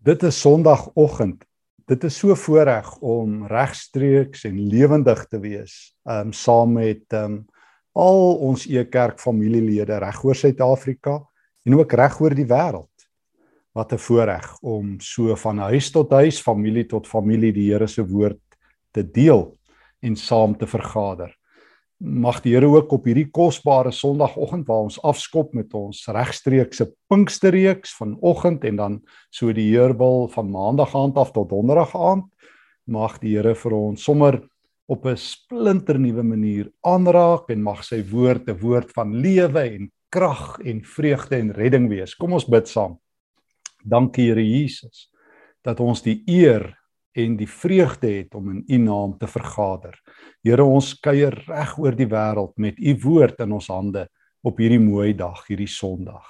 Dit is Sondagoggend. Dit is so voorreg om regstreeks en lewendig te wees um saam met um al ons e-kerk familielede reg oor Suid-Afrika en ook reg oor die wêreld. Wat 'n voorreg om so van huis tot huis, familie tot familie die Here se woord te deel en saam te vergader mag die Here ook op hierdie kosbare Sondagoggend waar ons afskop met ons regstreekse Pinksterreeks vanoggend en dan so die Heerbal van Maandag aand af tot Donderdag aand mag die Here vir ons sommer op 'n splinter nuwe manier aanraak en mag sy woord 'n woord van lewe en krag en vreugde en redding wees. Kom ons bid saam. Dankie Here Jesus dat ons die eer en die vreugde het om in U naam te vergader. Here, ons kuier reg oor die wêreld met U woord in ons hande op hierdie mooi dag, hierdie Sondag.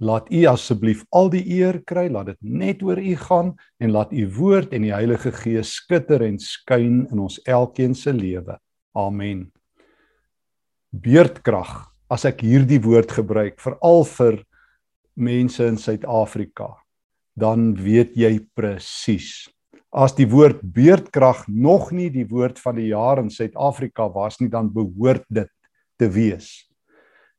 Laat U asseblief al die eer kry, laat dit net oor U gaan en laat U woord en die Heilige Gees skitter en skyn in ons elkeen se lewe. Amen. Beerdkrag, as ek hierdie woord gebruik veral vir mense in Suid-Afrika, dan weet jy presies as die woord beerdkrag nog nie die woord van die jaar in Suid-Afrika was nie, dan behoort dit te wees.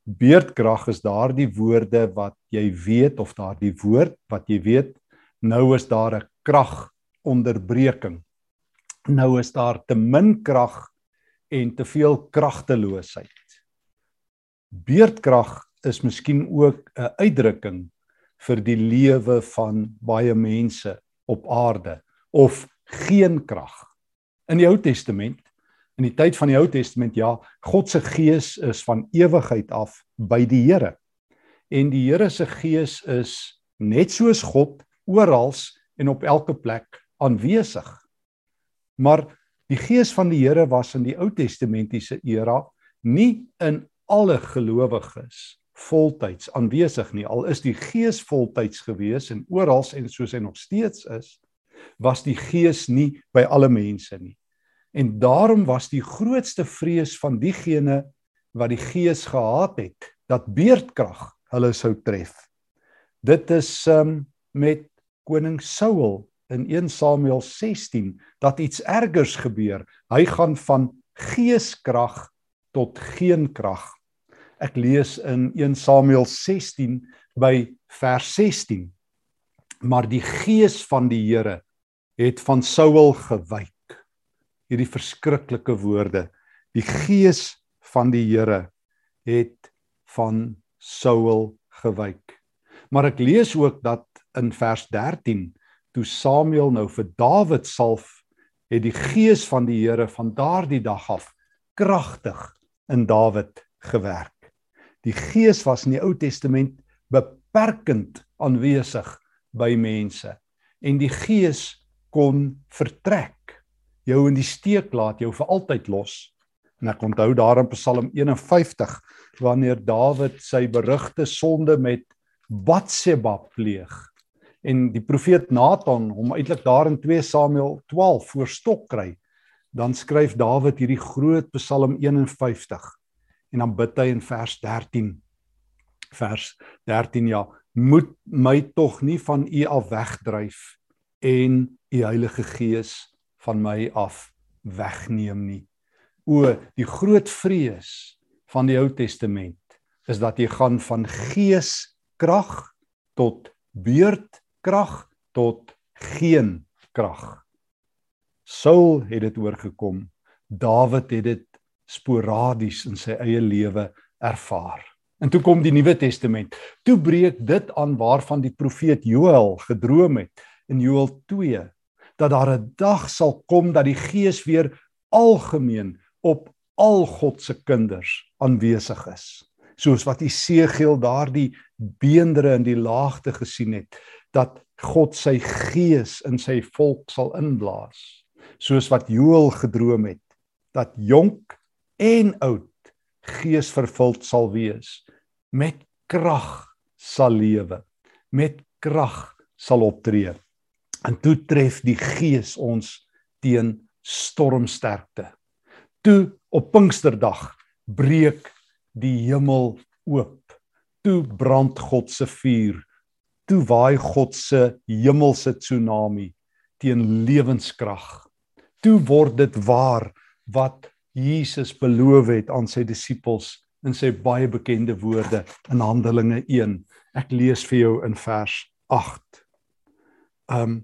Beerdkrag is daardie woorde wat jy weet of daardie woord wat jy weet nou is daar 'n kragonderbreking. Nou is daar te min krag en te veel kragteloosheid. Beerdkrag is miskien ook 'n uitdrukking vir die lewe van baie mense op aarde of geen krag. In die Ou Testament, in die tyd van die Ou Testament, ja, God se gees is van ewigheid af by die Here. En die Here se gees is net soos God oral en op elke plek aanwesig. Maar die gees van die Here was in die Ou Testamentiese era nie in alle gelowiges voltyds aanwesig nie. Al is die gees voltyds gewees en oral en soos hy nog steeds is, was die gees nie by alle mense nie. En daarom was die grootste vrees van diegene wat die gees gehaat het dat beerdkrag hulle sou tref. Dit is um, met koning Saul in 1 Samuel 16 dat iets ergers gebeur. Hy gaan van geeskrag tot geen krag. Ek lees in 1 Samuel 16 by vers 16. Maar die gees van die Here het van Saul gewyk. Hierdie verskriklike woorde. Die gees van die Here het van Saul gewyk. Maar ek lees ook dat in vers 13 toe Samuel nou vir Dawid salf, het die gees van die Here van daardie dag af kragtig in Dawid gewerk. Die gees was in die Ou Testament beperkend aanwesig by mense en die gees kon vertrek, jou in die steek laat, jou vir altyd los. En ek onthou daar in Psalm 51 wanneer Dawid sy berugte sonde met Batseba pleeg en die profeet Nathan hom eintlik daar in 2 Samuel 12 voor stok kry, dan skryf Dawid hierdie groot Psalm 51 en dan bid hy in vers 13 vers 13 ja moet my tog nie van u af wegdryf en u Heilige Gees van my af wegneem nie. O, die groot vrees van die Ou Testament is dat jy gaan van geeskrag tot beurtkrag tot geen krag. Saul het dit oorgekom. Dawid het dit sporadies in sy eie lewe ervaar. En toe kom die Nuwe Testament. Toe breek dit aan waarvan die profeet Joël gedroom het in Joël 2 dat daar 'n dag sal kom dat die Gees weer algemeen op al God se kinders aanwesig is. Soos wat Isegiel daardie beendere in die laagte gesien het dat God sy gees in sy volk sal inblaas. Soos wat Joël gedroom het dat jonk en oud gees vervuld sal wees met krag sal lewe met krag sal optree En toe tref die Gees ons teen stormsterkte. Toe op Pinksterdag breek die hemel oop. Toe brand God se vuur. toe waai God se hemelse tsunami teen lewenskrag. Toe word dit waar wat Jesus beloof het aan sy disippels in sy baie bekende woorde in Handelinge 1. Ek lees vir jou in vers 8. Ehm um,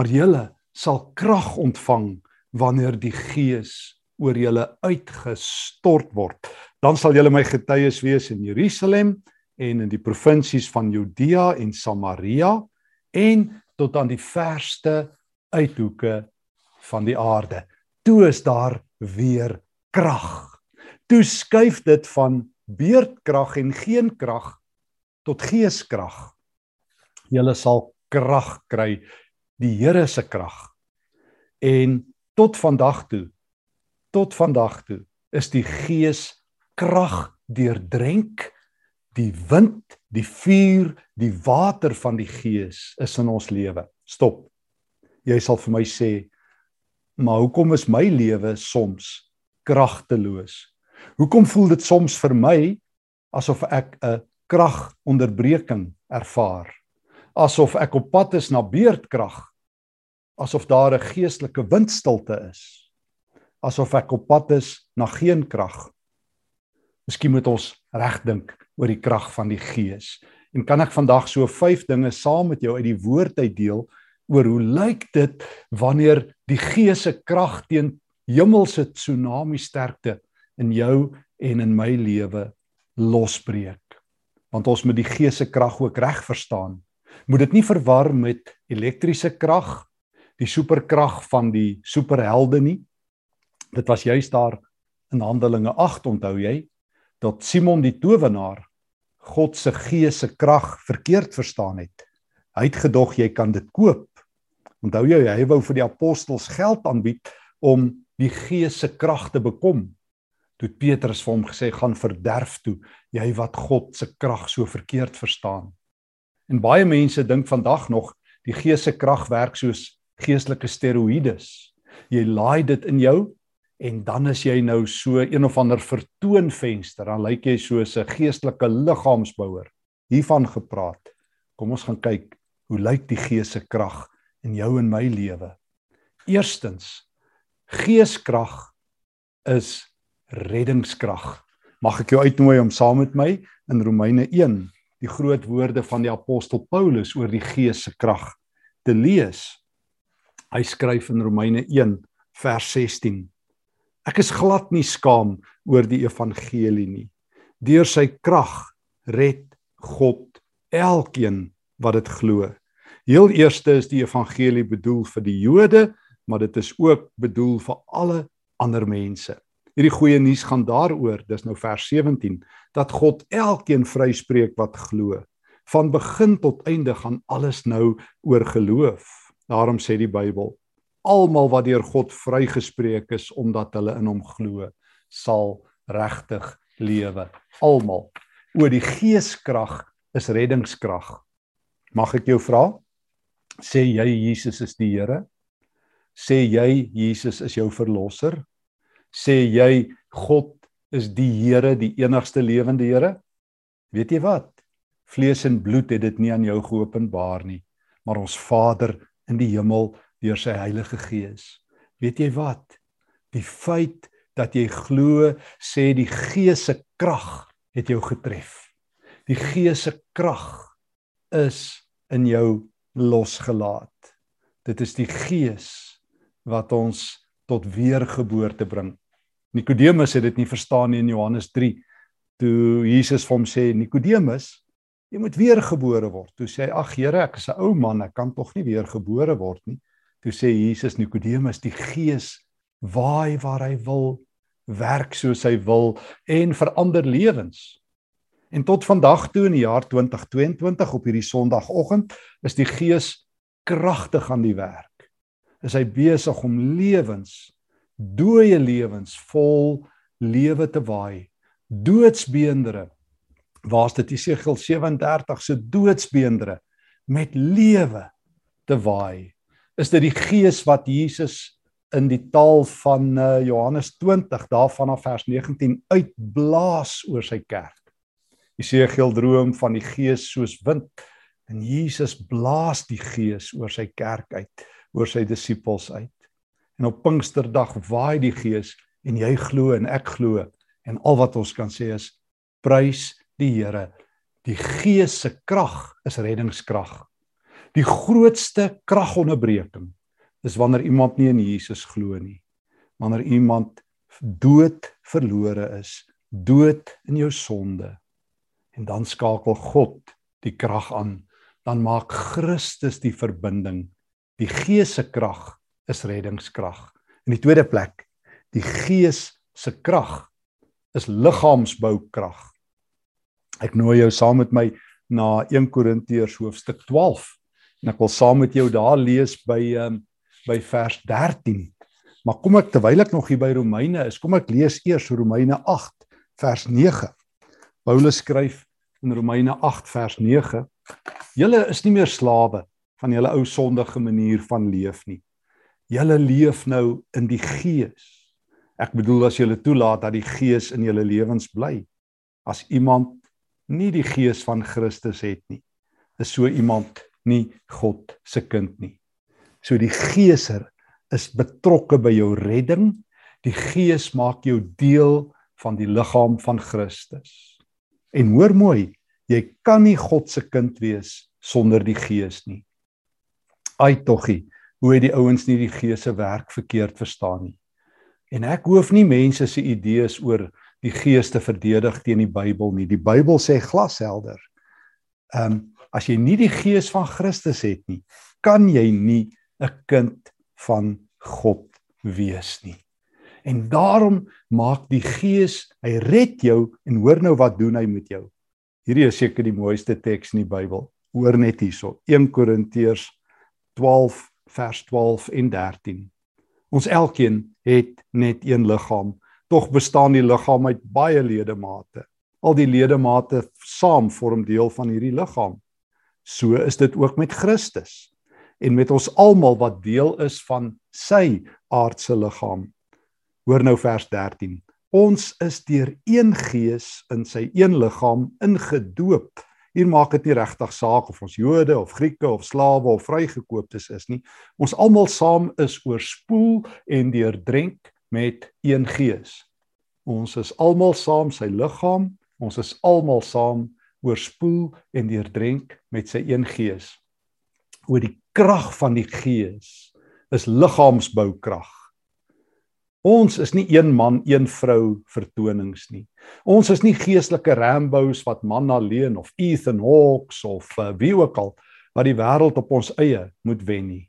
maar julle sal krag ontvang wanneer die Gees oor julle uitgestort word. Dan sal julle my getuies wees in Jerusalem en in die provinsies van Judea en Samaria en tot aan die verste uithoeke van die aarde. Toe is daar weer krag. Toe skuif dit van beerdkrag en geen krag tot geeskrag. Julle sal krag kry, die Here se krag. En tot vandag toe, tot vandag toe is die Gees krag deurdrenk die wind, die vuur, die water van die Gees is in ons lewe. Stop. Jy sal vir my sê, maar hoekom is my lewe soms kragteloos? Hoekom voel dit soms vir my asof ek 'n kragonderbreking ervaar? Asof ek op pad is na beerdkrag? Asof daar 'n geestelike windstilte is? Asof ek op pad is na geen krag? Miskien moet ons regdink oor die krag van die Gees. En kan ek vandag so vyf dinge saam met jou uit die woord uit deel oor hoe lyk dit wanneer die Gees se krag teen hemelse tsunami sterkte in jou en in my lewe losbreek. Want ons moet die Gees se krag ook reg verstaan. Moet dit nie verwar met elektriese krag, die superkrag van die superhelde nie. Dit was juist daar in Handelinge 8 onthou jy dat Simon die towenaar God se Gees se krag verkeerd verstaan het. Hy het gedog jy kan dit koop. Onthou jy hy wou vir die apostels geld aanbied om die Gees se krag te bekom. Toe Petrus vir hom gesê gaan verderf toe, jy wat God se krag so verkeerd verstaan. En baie mense dink vandag nog die Gees se krag werk soos geestelike steroïdes. Jy laai dit in jou en dan is jy nou so een of ander vertoonvenster, dan lyk jy soos 'n geestelike liggaamsbouer. Hiervan gepraat. Kom ons gaan kyk hoe lyk die Gees se krag in jou en my lewe. Eerstens, geeskrag is reddingskrag. Mag ek jou uitnooi om saam met my in Romeine 1 die groot woorde van die apostel Paulus oor die gees se krag te lees. Hy skryf in Romeine 1 vers 16. Ek is glad nie skaam oor die evangelie nie. Deur sy krag red God elkeen wat dit glo. Heel eerste is die evangelie bedoel vir die Jode, maar dit is ook bedoel vir alle ander mense. Hierdie goeie nuus gaan daaroor, dis nou vers 17, dat God elkeen vryspreek wat glo. Van begin tot einde gaan alles nou oor geloof. Daarom sê die Bybel, almal wat deur God vrygespreek is omdat hulle in hom glo, sal regtig lewe. Almal. O die geeskrag is reddingskrag. Mag ek jou vra? Sê jy Jesus is die Here? Sê jy Jesus is jou verlosser? Sê jy God is die Here, die enigste lewende Here? Weet jy wat? Vlees en bloed het dit nie aan jou geopenbaar nie, maar ons Vader in die hemel deur sy Heilige Gees. Weet jy wat? Die feit dat jy glo, sê die Gees se krag het jou getref. Die Gees se krag is in jou losgelaat. Dit is die Gees wat ons tot weergeboorte bring. Nikodemus het dit nie verstaan nie in Johannes 3. Toe Jesus vir hom sê Nikodemus, jy moet weergebore word. Toe sê hy: "Ag Here, ek is 'n ou man, ek kan tog nie weergebore word nie." Toe sê Jesus Nikodemus, die Gees waai waar hy wil, werk soos hy wil en verander lewens. En tot vandag toe in die jaar 2022 op hierdie Sondagoggend is die Gees kragtig aan die werk. Is hy besig om lewens, dooie lewens vol lewe te waai. Doodsbeendere. Waar's dit Jesegiel 37 se doodsbeendere met lewe te waai? Is dit die Gees wat Jesus in die taal van uh, Johannes 20 daarvan af vers 19 uitblaas oor sy kerk? Jesegiel droom van die gees soos wind En Jesus blaas die Gees oor sy kerk uit, oor sy disippels uit. En op Pinksterdag waai die Gees en jy glo en ek glo en al wat ons kan sê is prys die Here. Die Gees se krag is reddingskrag. Die grootste kragonderbreking is wanneer iemand nie in Jesus glo nie. Wanneer iemand dood verlore is, dood in jou sonde. En dan skakel God die krag aan. Dan maak Christus die verbinding. Die Gees se krag is reddingskrag. In die tweede plek, die Gees se krag is liggaamsboukrag. Ek nooi jou saam met my na 1 Korintiërs hoofstuk 12 en ek wil saam met jou daar lees by um, by vers 13. Maar kom ek terwyl ek nog hier by Romeine is, kom ek lees eers Romeine 8 vers 9. Paulus skryf in Romeine 8 vers 9: Julle is nie meer slawe van julle ou sondige manier van leef nie. Julle leef nou in die Gees. Ek bedoel as julle toelaat dat die Gees in julle lewens bly. As iemand nie die Gees van Christus het nie, is so iemand nie God se kind nie. So die Geeser is betrokke by jou redding. Die Gees maak jou deel van die liggaam van Christus. En hoor mooi, jy kan nie God se kind wees sonder die Gees nie. Ai toggie, hoe het die ouens nie die Gees se werk verkeerd verstaan nie. En ek hoef nie mense se idees oor die Gees te verdedig teen die Bybel nie. Die Bybel sê glashelder. Ehm um, as jy nie die Gees van Christus het nie, kan jy nie 'n kind van God wees nie. En daarom maak die Gees, hy red jou en hoor nou wat doen hy met jou. Hierdie is seker die mooiste teks in die Bybel. Hoor net hierso. 1 Korintiërs 12 vers 12 en 13. Ons elkeen het net een liggaam, tog bestaan die liggaam uit baie ledemate. Al die ledemate saam vorm deel van hierdie liggaam. So is dit ook met Christus en met ons almal wat deel is van sy aardse liggaam. Hoor nou vers 13. Ons is deur een gees in sy een liggaam ingedoop. Hier maak dit nie regtig saak of ons Jode of Grieke of slawe of vrygekooptes is nie. Ons almal saam is oorspoel en deurdrink met een gees. Ons is almal saam sy liggaam. Ons is almal saam oorspoel en deurdrink met sy een gees. Oor die krag van die gees is liggaamsboukrag. Ons is nie een man, een vrou vertonings nie. Ons is nie geestelike Rambos wat man alleen of Ethan Hawks of uh, wie ook al wat die wêreld op ons eie moet wen nie.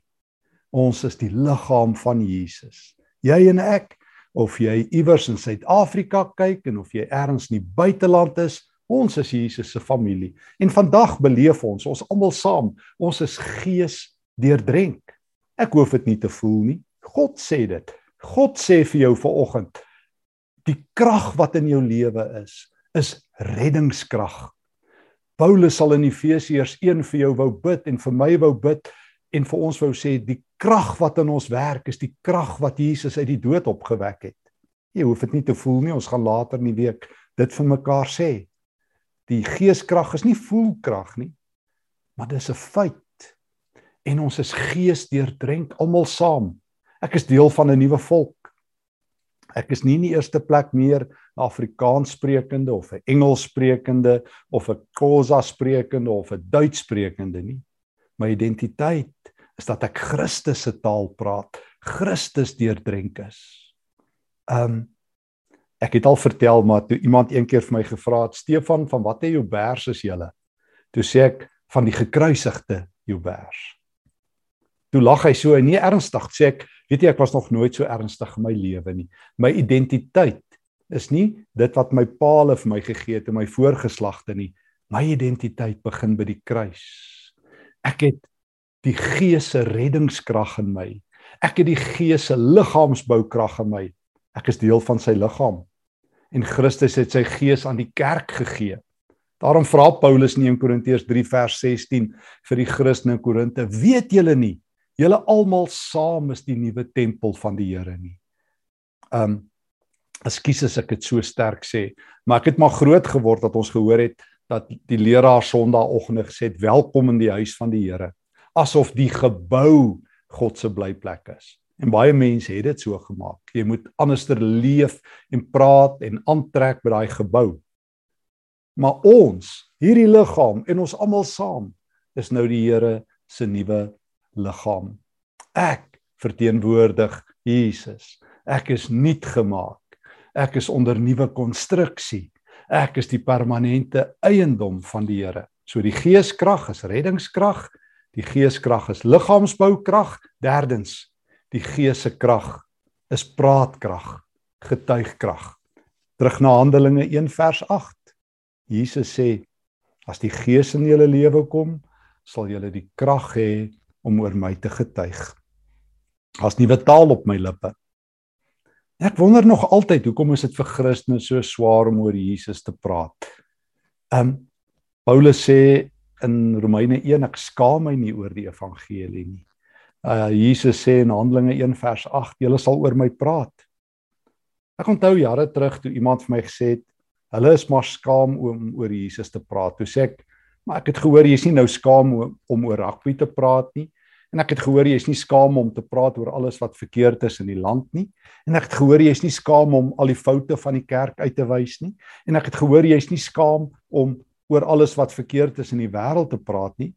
Ons is die liggaam van Jesus. Jy en ek of jy iewers in Suid-Afrika kyk en of jy ergens in die buiteland is, ons is Jesus se familie. En vandag beleef ons, ons almal saam, ons is gees deurdrenk. Ek hoef dit nie te voel nie. God sê dit. God sê vir jou vanoggend die krag wat in jou lewe is, is reddingskrag. Paulus sal in Efesiërs 1 vir jou wou bid en vir my wou bid en vir ons wou sê die krag wat in ons werk is die krag wat Jesus uit die dood opgewek het. Jy hoef dit nie te voel nie, ons gaan later in die week dit vir mekaar sê. Die geeskrag is nie voelkrag nie, maar dis 'n feit en ons is gees deurdrenk almal saam. Ek is deel van 'n nuwe volk. Ek is nie in die eerste plek meer 'n Afrikaans sprekende of 'n Engels sprekende of 'n Khoisa sprekende of 'n Duits sprekende nie. My identiteit is dat ek Christus se taal praat, Christus deurdrenk is. Um ek het al vertel maar toe iemand eendag vir my gevra het Stefan van watter jou bers is jy? Toe sê ek van die gekruisigde jou bers. Toe lag hy so en nie ernstig sê ek, weet jy ek was nog nooit so ernstig in my lewe nie. My identiteit is nie dit wat my paal vir my gegee het en my voorgeslagte nie. My identiteit begin by die kruis. Ek het die Gees se reddingskrag in my. Ek het die Gees se liggaamsboukrag in my. Ek is deel van sy liggaam. En Christus het sy Gees aan die kerk gegee. Daarom vra Paulus in 1 Korintiërs 3 vers 16 vir die Christene in Korinte: "Weet julle nie julle almal saam is die nuwe tempel van die Here nie. Um ekskuus as ek dit so sterk sê, maar ek het maar groot geword dat ons gehoor het dat die leraar Sondagoggend gesê het welkom in die huis van die Here asof die gebou God se blyplek is. En baie mense het dit so gemaak. Jy moet anderster leef en praat en aantrek by daai gebou. Maar ons, hierdie liggaam en ons almal saam is nou die Here se nuwe liggaam. Ek verteenwoordig Jesus. Ek is nuut gemaak. Ek is onder nuwe konstruksie. Ek is die permanente eiendom van die Here. So die geeskrag is reddingskrag, die geeskrag is liggaamsboukrag. Derdens, die gees se krag is praatkrag, getuigkrag. Terug na Handelinge 1 vers 8. Jesus sê as die gees in julle lewe kom, sal julle die krag hê om oor my te getuig. As nuwe taal op my lippe. Ek wonder nog altyd hoekom is dit vir Christene so swaar om oor Jesus te praat. Um Paulus sê in Romeine 1 ek skaam my nie oor die evangelie nie. Uh Jesus sê in Handelinge 1 vers 8 julle sal oor my praat. Ek onthou jare terug toe iemand vir my gesê het hulle is maar skaam om oor Jesus te praat. Toe sê ek maar ek het gehoor jy's nie nou skaam om, om oor rugby te praat nie. En ek het gehoor jy is nie skaam om te praat oor alles wat verkeerd is in die land nie. En ek het gehoor jy is nie skaam om al die foute van die kerk uit te wys nie. En ek het gehoor jy is nie skaam om oor alles wat verkeerd is in die wêreld te praat nie.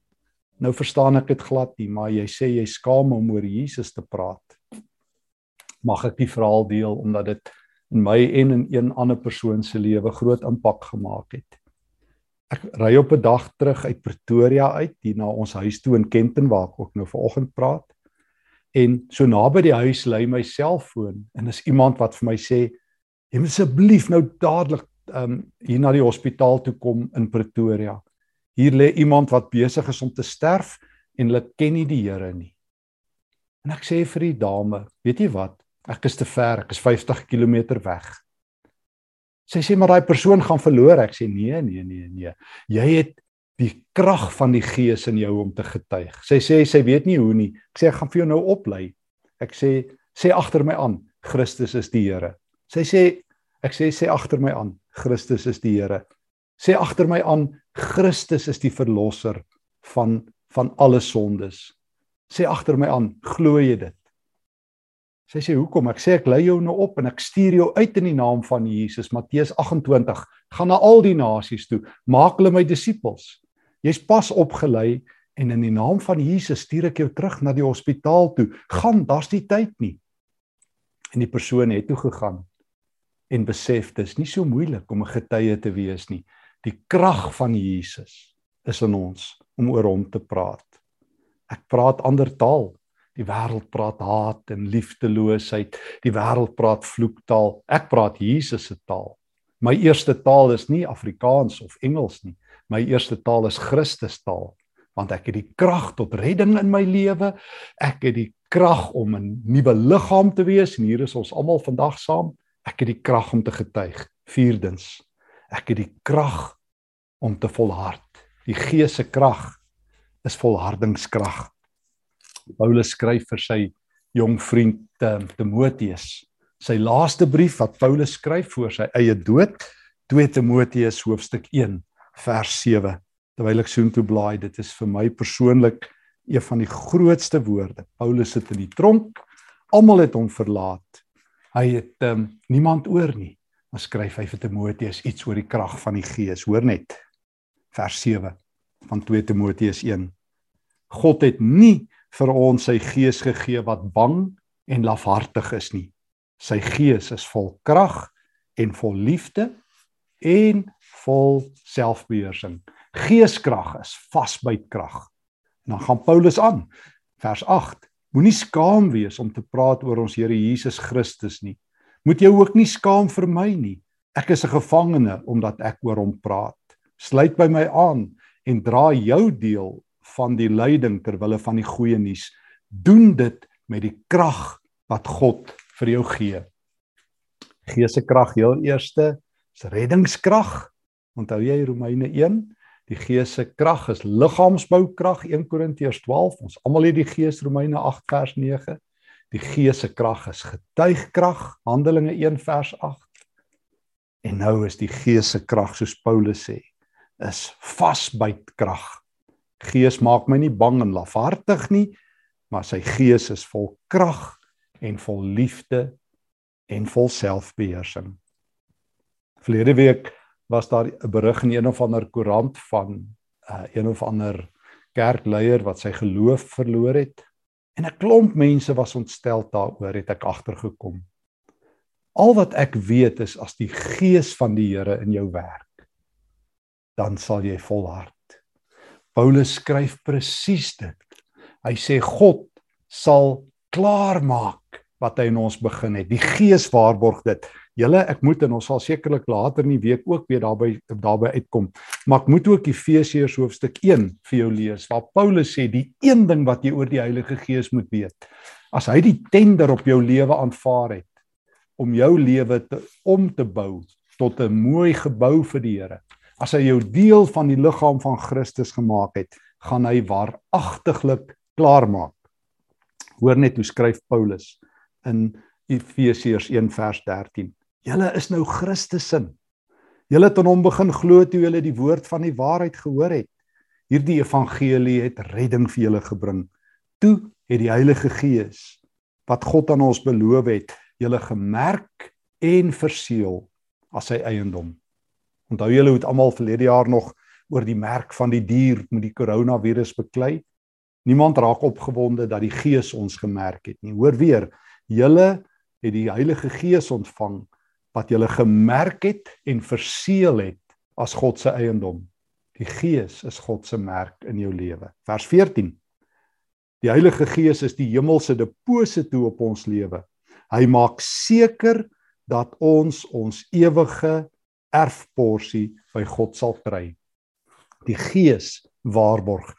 Nou verstaan ek dit glad nie, maar jy sê jy skaam om oor Jesus te praat. Mag ek die verhaal deel omdat dit in my en in een ander persoon se lewe groot impak gemaak het ek ry op 'n dag terug uit Pretoria uit hier na ons huis toe in Kenton waar ek ook nou vanoggend praat. En so naby die huis lê my selfoon en is iemand wat vir my sê jy moet asseblief nou dadelik um hier na die hospitaal toe kom in Pretoria. Hier lê iemand wat besig is om te sterf en hulle ken nie die Here nie. En ek sê vir die dame, weet jy wat? Ek is te ver, ek is 50 km weg. Sy sê maar daai persoon gaan verloor. Ek sê nee, nee, nee, nee. Jy het die krag van die Gees in jou om te getuig. Sy sê sy weet nie hoe nie. Ek sê ek gaan vir jou nou oplei. Ek sê sê agter my aan, Christus is die Here. Sy sê ek sê sê agter my aan, Christus is die Here. Sê agter my aan, Christus is die verlosser van van alle sondes. Sê agter my aan, glo jy dit? Sy sê hoekom? Ek sê ek lei jou nou op en ek stuur jou uit in die naam van Jesus. Matteus 28. Gaan na al die nasies toe, maak hulle my disippels. Jy's pas opgelei en in die naam van Jesus stuur ek jou terug na die hospitaal toe. Gaan, daar's die tyd nie. En die persoon het toe gegaan en besef dis nie so moeilik om 'n getuie te wees nie. Die krag van Jesus is in ons om oor hom te praat. Ek praat ander taal, Die wêreld praat haat en liefdeloosheid. Die wêreld praat vloektaal. Ek praat Jesus se taal. My eerste taal is nie Afrikaans of Engels nie. My eerste taal is Christus taal, want ek het die krag tot redding in my lewe. Ek het die krag om 'n nuwe liggaam te wees en hier is ons almal vandag saam. Ek het die krag om te getuig. Vierdens, ek het die krag om te volhard. Die Gees se krag is volhardingskrag. Paulus skryf vir sy jong vriend um, Timoteus. Sy laaste brief wat Paulus skryf voor sy eie dood, 2 Timoteus hoofstuk 1 vers 7. Terwyl ek soontoe blaai, dit is vir my persoonlik een van die grootste woorde. Paulus sit in die tronk. Almal het hom verlaat. Hy het um, niemand oor nie. Dan skryf hy vir Timoteus iets oor die krag van die Gees. Hoor net vers 7 van 2 Timoteus 1. God het nie vir ons sy gees gegee wat bang en lafhartig is nie. Sy gees is vol krag en vol liefde en vol selfbeheersing. Geeskrag is vasbytkrag. En dan gaan Paulus aan vers 8. Moenie skaam wees om te praat oor ons Here Jesus Christus nie. Moet jy ook nie skaam vir my nie. Ek is 'n gevangene omdat ek oor hom praat. Sluit by my aan en dra jou deel van die lyding ter wille van die goeie nuus. Doen dit met die krag wat God vir jou gee. Gees se krag heel eerste is reddingskrag. Onthou jy Romeine 1? Die Gees se krag is liggaamsboukrag 1 Korintiërs 12. Ons almal het die Gees Romeine 8 vers 9. Die Gees se krag is getuigkrag Handelinge 1 vers 8. En nou is die Gees se krag soos Paulus sê, is vasbyt krag. Gees maak my nie bang en lafhartig nie, maar sy gees is vol krag en vol liefde en vol selfbeheersing. Verlede week was daar 'n berig in een of ander koerant van uh, een of ander kerkleier wat sy geloof verloor het en 'n klomp mense was ontstel daaroor het ek agtergekom. Al wat ek weet is as die gees van die Here in jou werk, dan sal jy volhard. Paulus skryf presies dit. Hy sê God sal klaarmaak wat hy in ons begin het. Die Gees waarborg dit. Julle, ek moet en ons sal sekerlik later in die week ook weer daarby daarby uitkom. Maar ek moet ook Efesiërs hoofstuk 1 vir jou lees waar Paulus sê die een ding wat jy oor die Heilige Gees moet weet. As hy die tender op jou lewe aanvaar het om jou lewe te om te bou tot 'n mooi gebou vir die Here. As hy jou deel van die liggaam van Christus gemaak het, gaan hy waaragtiglik klaarmaak. Hoor net hoe skryf Paulus in Efesiërs 1 vers 13. Julle is nou Christus se. Julle het aan hom begin glo toe julle die woord van die waarheid gehoor het. Hierdie evangelie het redding vir julle gebring. Toe het die Heilige Gees wat God aan ons beloof het, julle gemerk en verseël as sy eiendom. Onthou julle hoe dit almal verlede jaar nog oor die merk van die dier met die koronavirus beklei? Niemand raak opgewonde dat die Gees ons gemerk het nie. Hoor weer, julle het die Heilige Gees ontvang wat julle gemerk het en verseël het as God se eiendom. Die Gees is God se merk in jou lewe. Vers 14. Die Heilige Gees is die hemelse deposito op ons lewe. Hy maak seker dat ons ons ewige erfporsie by God sal kry. Die Gees waarborg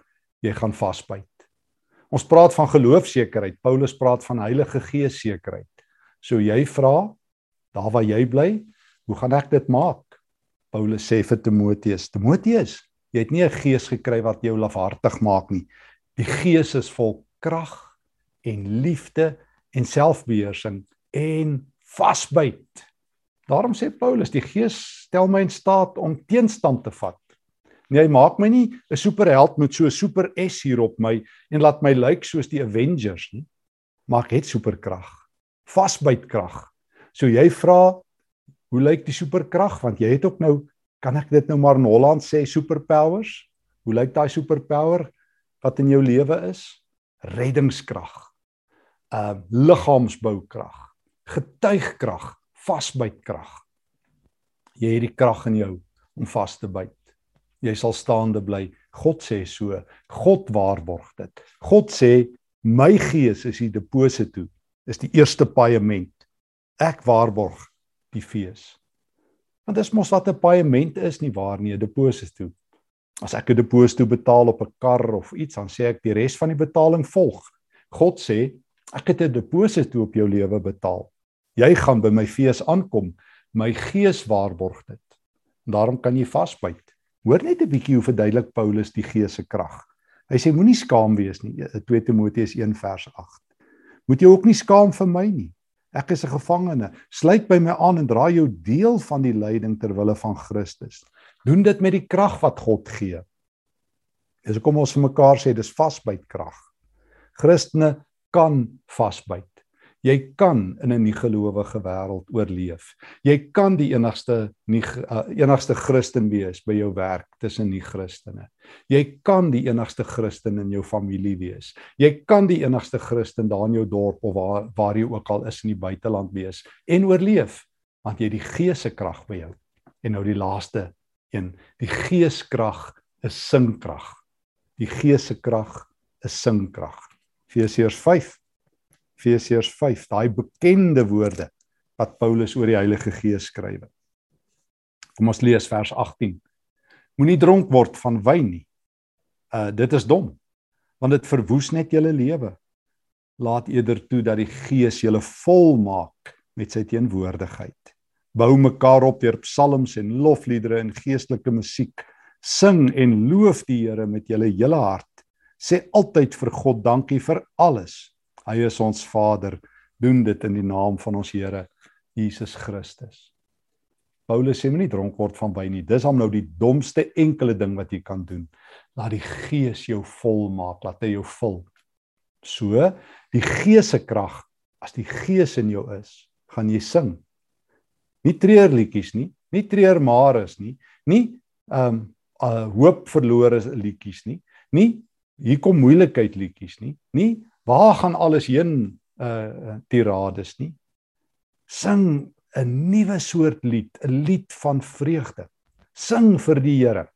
jy gaan vasbyt. Ons praat van geloofsekerheid. Paulus praat van Heilige Gees sekerheid. So jy vra, daar waar jy bly, hoe gaan ek dit maak? Paulus sê vir Timoteus, Timoteus, jy het nie 'n gees gekry wat jou lafhartig maak nie. Die gees is vol krag en liefde en selfbeheersing en vasbyt. Daarom sê Paulus, die gees stel my in staat om teenstand te vat. Nee, hy maak my nie 'n superheld met so 'n super S hier op my en laat my lyk soos die Avengers nie. Maar ek het superkrag. Vasbytkrag. So jy vra hoe lyk die superkrag want jy het ook nou kan ek dit nou maar in Holland sê superpowers? Hoe lyk daai superpower wat in jou lewe is? Reddingskrag. Uh liggaamsboukrag, getuigkrag, vasbytkrag. Jy het die krag in jou om vas te byt. Jy sal staande bly. God sê so. God waarborg dit. God sê my gees is die deposito. Is die eerste paaiement ek waarborg die fees. Want dis mos wat 'n paaiement is nie waar nie, 'n deposito. As ek 'n deposito betaal op 'n kar of iets, dan sê ek die res van die betaling volg. God sê, ek het 'n deposito op jou lewe betaal. Jy gaan by my fees aankom. My gees waarborg dit. En daarom kan jy vasbyt. Hoor net 'n bietjie hoe verduidelik Paulus die gees se krag. Hy sê moenie skaam wees nie. 2 Timoteus 1 vers 8. Moet jy ook nie skaam vir my nie. Ek is 'n gevangene. Sluit by my aan en dra jou deel van die lyding ter wille van Christus. Doen dit met die krag wat God gee. Dis hoekom ons vir mekaar sê dis vasbyt krag. Christene kan vasbyt. Jy kan in 'n nie-gelowige wêreld oorleef. Jy kan die enigste nie uh, enigste Christen wees by jou werk tussen nie-Christene. Jy kan die enigste Christen in jou familie wees. Jy kan die enigste Christen daar in jou dorp of waar waar jy ook al is in die buiteland wees en oorleef want jy het die Gees se krag by jou. En nou die laaste een, die Geeskrag is sinkrag. Die Gees se krag is sinkrag. Efesiërs 5 Efesiërs 5, daai bekende woorde wat Paulus oor die Heilige Gees skryf. Kom ons lees vers 18. Moenie dronk word van wyn nie. Uh dit is dom, want dit verwoes net julle lewe. Laat eerder toe dat die Gees julle vol maak met sy teenwoordigheid. Bou mekaar op deur psalms en lofliedere en geestelike musiek. Sing en loof die Here met julle hele hart. Sê altyd vir God dankie vir alles Hy is ons Vader. Doen dit in die naam van ons Here Jesus Christus. Paulus sê moenie dronk word van wyn nie. Dis hom nou die domste enkele ding wat jy kan doen. Laat die Gees jou vol maak, laat hy jou vul. So, die Gees se krag, as die Gees in jou is, gaan jy sing. Nie treurliedjies nie, nie treurmares nie, nie ehm um, uh, hoop verlore liedjies nie, nie hier kom moeilikheid liedjies nie, nie waar gaan alles heen uh tirades nie. Sing 'n nuwe soort lied, 'n lied van vreugde. Sing vir die Here.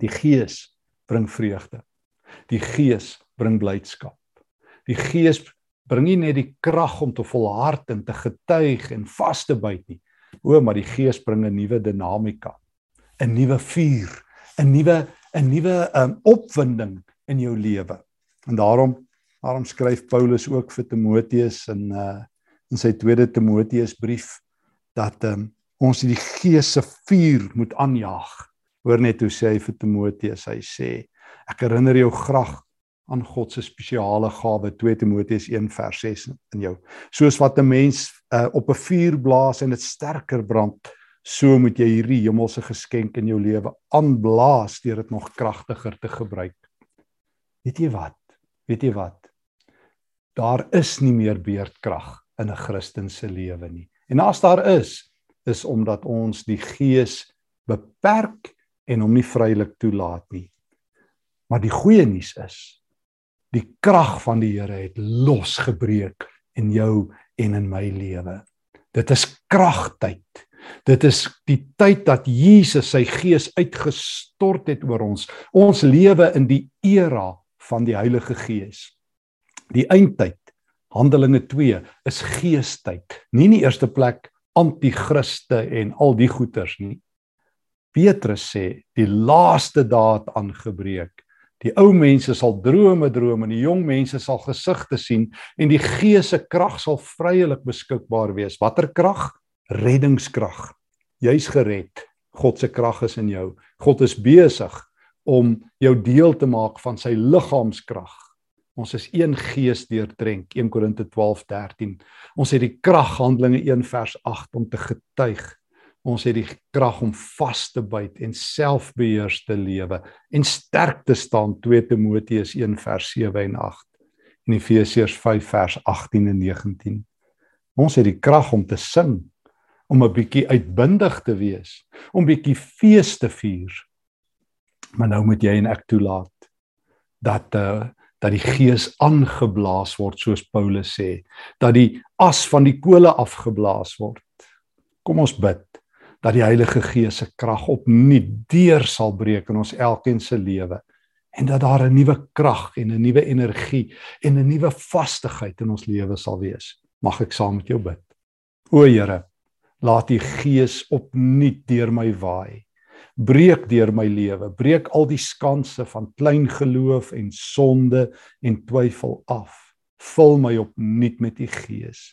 Die Gees bring vreugde. Die Gees bring blydskap. Die Gees bring nie net die krag om te volhard en te getuig en vas te byt nie. O, maar die Gees bring 'n nuwe dinamika, 'n nuwe vuur, 'n nuwe 'n nuwe um, opwinding in jou lewe. En daarom daarom skryf Paulus ook vir Timoteus in uh in sy tweede Timoteus brief dat um, ons die Gees se vuur moet aanjaag. Hoor net hoe sê hy vir Timoteus, hy sê ek herinner jou graag aan God se spesiale gawe 2 Timoteus 1 vers 6 in jou. Soos wat 'n mens uh, op 'n vuur blaas en dit sterker brand, so moet jy hierdie hemelse geskenk in jou lewe aanblaas deur dit nog kragtiger te gebruik. Weet jy wat? Weet jy wat? Daar is nie meer beerdkrag in 'n Christen se lewe nie. En as daar is, is omdat ons die Gees beperk en hom nie vrylik toelaat nie. Maar die goeie nuus is, die krag van die Here het losgebreek in jou en in my lewe. Dit is kragtyd. Dit is die tyd dat Jesus sy gees uitgestort het oor ons. Ons lewe in die era van die Heilige Gees. Die eindtyd, Handelinge 2, is geestyd. Nie in die eerste plek anti-kriste en al die goeters nie. Petrus sê die laaste daad aangebreek Die ou mense sal drome droom en die jong mense sal gesigte sien en die Gees se krag sal vryelik beskikbaar wees. Watter krag? Reddingskrag. Jy's gered. God se krag is in jou. God is besig om jou deel te maak van sy liggaamskrag. Ons is een gees deurdrenk 1 Korinte 12:13. Ons het die krag Handelinge 1 vers 8 om te getuig Ons het die krag om vas te byt en selfbeheers te lewe en sterk te staan 2 Timoteus 1 vers 7 en 8 en Efesiërs 5 vers 18 en 19. Ons het die krag om te sing, om 'n bietjie uitbundig te wees, om bietjie fees te vier. Maar nou moet jy en ek toelaat dat uh dat die gees aangeblaas word soos Paulus sê, dat die as van die kole afgeblaas word. Kom ons bid dat die Heilige Gees se krag opnuut deur sal breek in ons elkeen se lewe en dat daar 'n nuwe krag en 'n nuwe energie en 'n nuwe vastigheid in ons lewe sal wees. Mag ek saam met jou bid. O Here, laat U Gees opnuut deur my waai. Breek deur my lewe, breek al die skanse van klein geloof en sonde en twyfel af. Vul my opnuut met U Gees.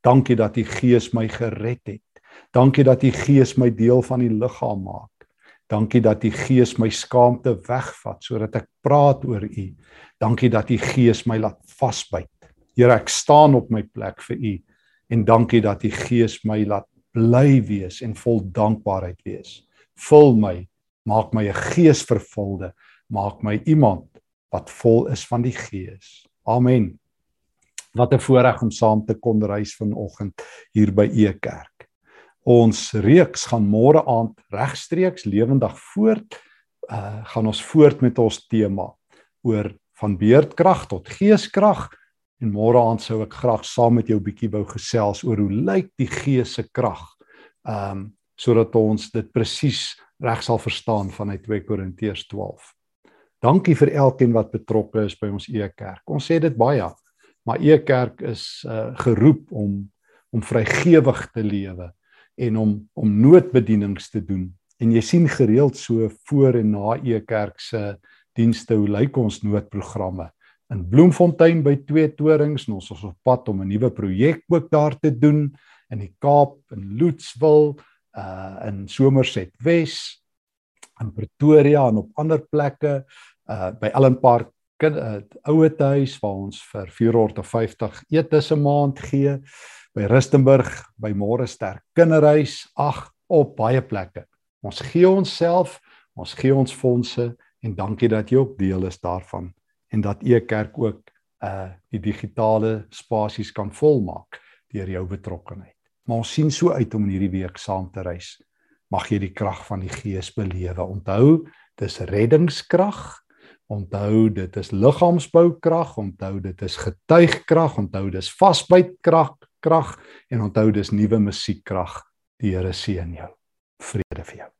Dankie dat U Gees my gered het. Dankie dat U Gees my deel van die liggaam maak. Dankie dat U Gees my skaamte wegvat sodat ek praat oor U. Dankie dat U Gees my laat vasbyt. Here, ek staan op my plek vir U en dankie dat U Gees my laat bly wees en vol dankbaarheid wees. Vul my, maak my 'n geesvervulde, maak my iemand wat vol is van die Gees. Amen. Wat 'n voorreg om saam te kon reis vanoggend hier by E Kerk. Ons reeks gaan môre aand regstreeks lewendig voort. Uh gaan ons voort met ons tema oor van beerdkrag tot geeskrag en môre aand sou ek graag saam met jou bietjie wou gesels oor hoe lyk die gees se krag. Um sodat ons dit presies reg sal verstaan vanuit 2 Korintiërs 12. Dankie vir elkeen wat betrokke is by ons E-kerk. Ons sê dit baie, maar E-kerk is uh geroep om om vrygewig te lewe en om om noodbedienings te doen. En jy sien gereeld so voor en na e-kerk se dienste hoe lyk ons noodprogramme. In Bloemfontein by twee torings en ons is op pad om 'n nuwe projek ook daar te doen in die Kaap in Loetswil, uh in Somerset Wes, in Pretoria en op ander plekke, uh by Allen Park kind uh, ouer huis waar ons vir 450 etes 'n maand gee by Rustenburg by Môre Sterk Kinderhuis. Ag, op baie plekke. Ons gee onsself, ons gee ons fondse en dankie dat jy ook deel is daarvan en dat u kerk ook uh die digitale spasies kan volmaak deur jou betrokkeheid. Maar ons sien so uit om in hierdie week saam te reis. Mag jy die krag van die Gees belewe. Onthou, dis reddingskrag. Onthou, dit is liggaamsboukrag. Onthou, dit is getuigkrag. Onthou, dis vasbytkrag, krag en onthou dis nuwe musiekkrag. Die Here seën jou. Vrede vir jou.